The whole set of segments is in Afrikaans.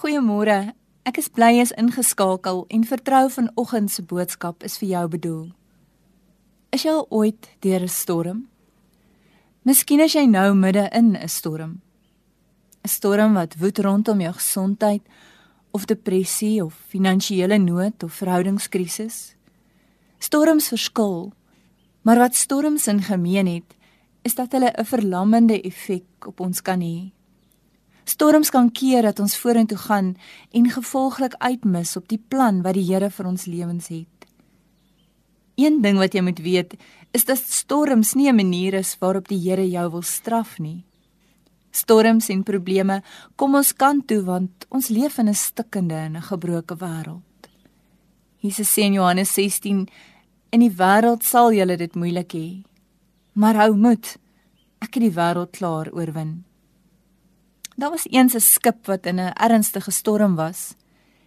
Goeiemôre. Ek is bly jy's ingeskakel en vertrou vanoggend se boodskap is vir jou bedoel. Is jy ooit deur 'n storm? Miskien is jy nou midde in 'n storm. 'n Storm wat woed rondom jou gesondheid of depressie of finansiële nood of verhoudingskrisis. Storms verskil, maar wat storms in gemeen het, is dat hulle 'n verlammende effek op ons kan hê. Storms kan keer dat ons vorentoe gaan en gevolglik uitmis op die plan wat die Here vir ons lewens het. Een ding wat jy moet weet, is dat storms nie 'n manier is waarop die Here jou wil straf nie. Storms en probleme kom ons kant toe want ons leef in 'n stikkende en 'n gebroke wêreld. Jesus sê in Johannes 16: "In die wêreld sal julle dit moeilik hê, maar hou moed. Ek het die wêreld klaar oorwin." Daar was eens 'n skip wat in 'n ernstige storm was.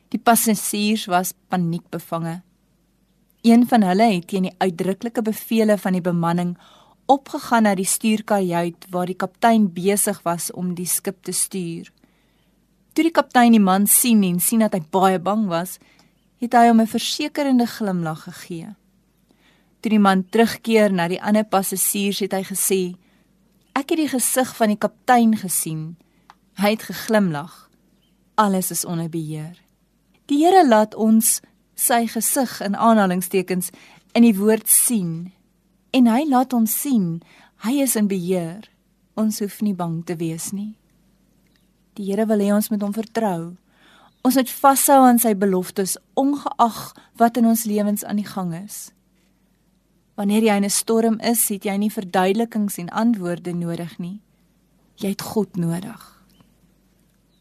Die passasiers was paniekbevange. Een van hulle het teen die uitdruklike bevele van die bemanning opgegaan na die stuurkajuit waar die kaptein besig was om die skip te stuur. Toe die kaptein die man sien en sien dat hy baie bang was, het hy hom 'n versekerende glimlag gegee. Toe die man terugkeer na die ander passasiers het hy gesê: "Ek het die gesig van die kaptein gesien." Hy het geglimlag. Alles is onder beheer. Die Here laat ons sy gesig in aanhalingstekens in die woord sien en hy laat ons sien hy is in beheer. Ons hoef nie bang te wees nie. Die Here wil hê ons moet hom vertrou. Ons moet vashou aan sy beloftes ongeag wat in ons lewens aan die gang is. Wanneer jy in 'n storm is, het jy nie verduidelikings en antwoorde nodig nie. Jy het God nodig.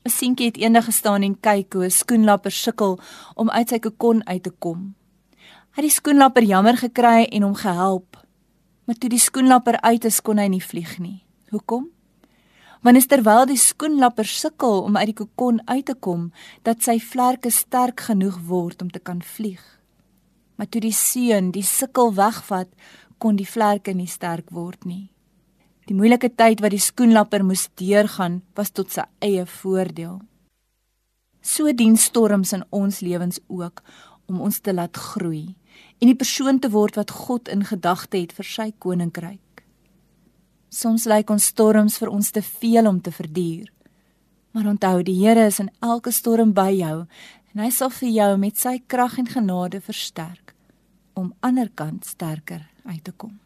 'n seentjie het eendag gestaan en kyk hoe 'n skoenlapper sukkel om uit sy kokon uit te kom. Hy het die skoenlapper jammer gekry en hom gehelp. Maar toe die skoenlapper uit is, kon hy nie vlieg nie. Hoekom? Want is terwyl die skoenlapper sukkel om uit die kokon uit te kom, dat sy vlerke sterk genoeg word om te kan vlieg. Maar toe die seun die sukkel wegvat, kon die vlerke nie sterk word nie. Die moeilike tyd wat die skoenlapper moes deurgaan, was tot sy eie voordeel. So dien storms in ons lewens ook om ons te laat groei en die persoon te word wat God in gedagte het vir sy koninkryk. Soms lyk ons storms vir ons te veel om te verduur. Maar onthou, die Here is in elke storm by jou en hy sal vir jou met sy krag en genade versterk om aan die ander kant sterker uit te kom.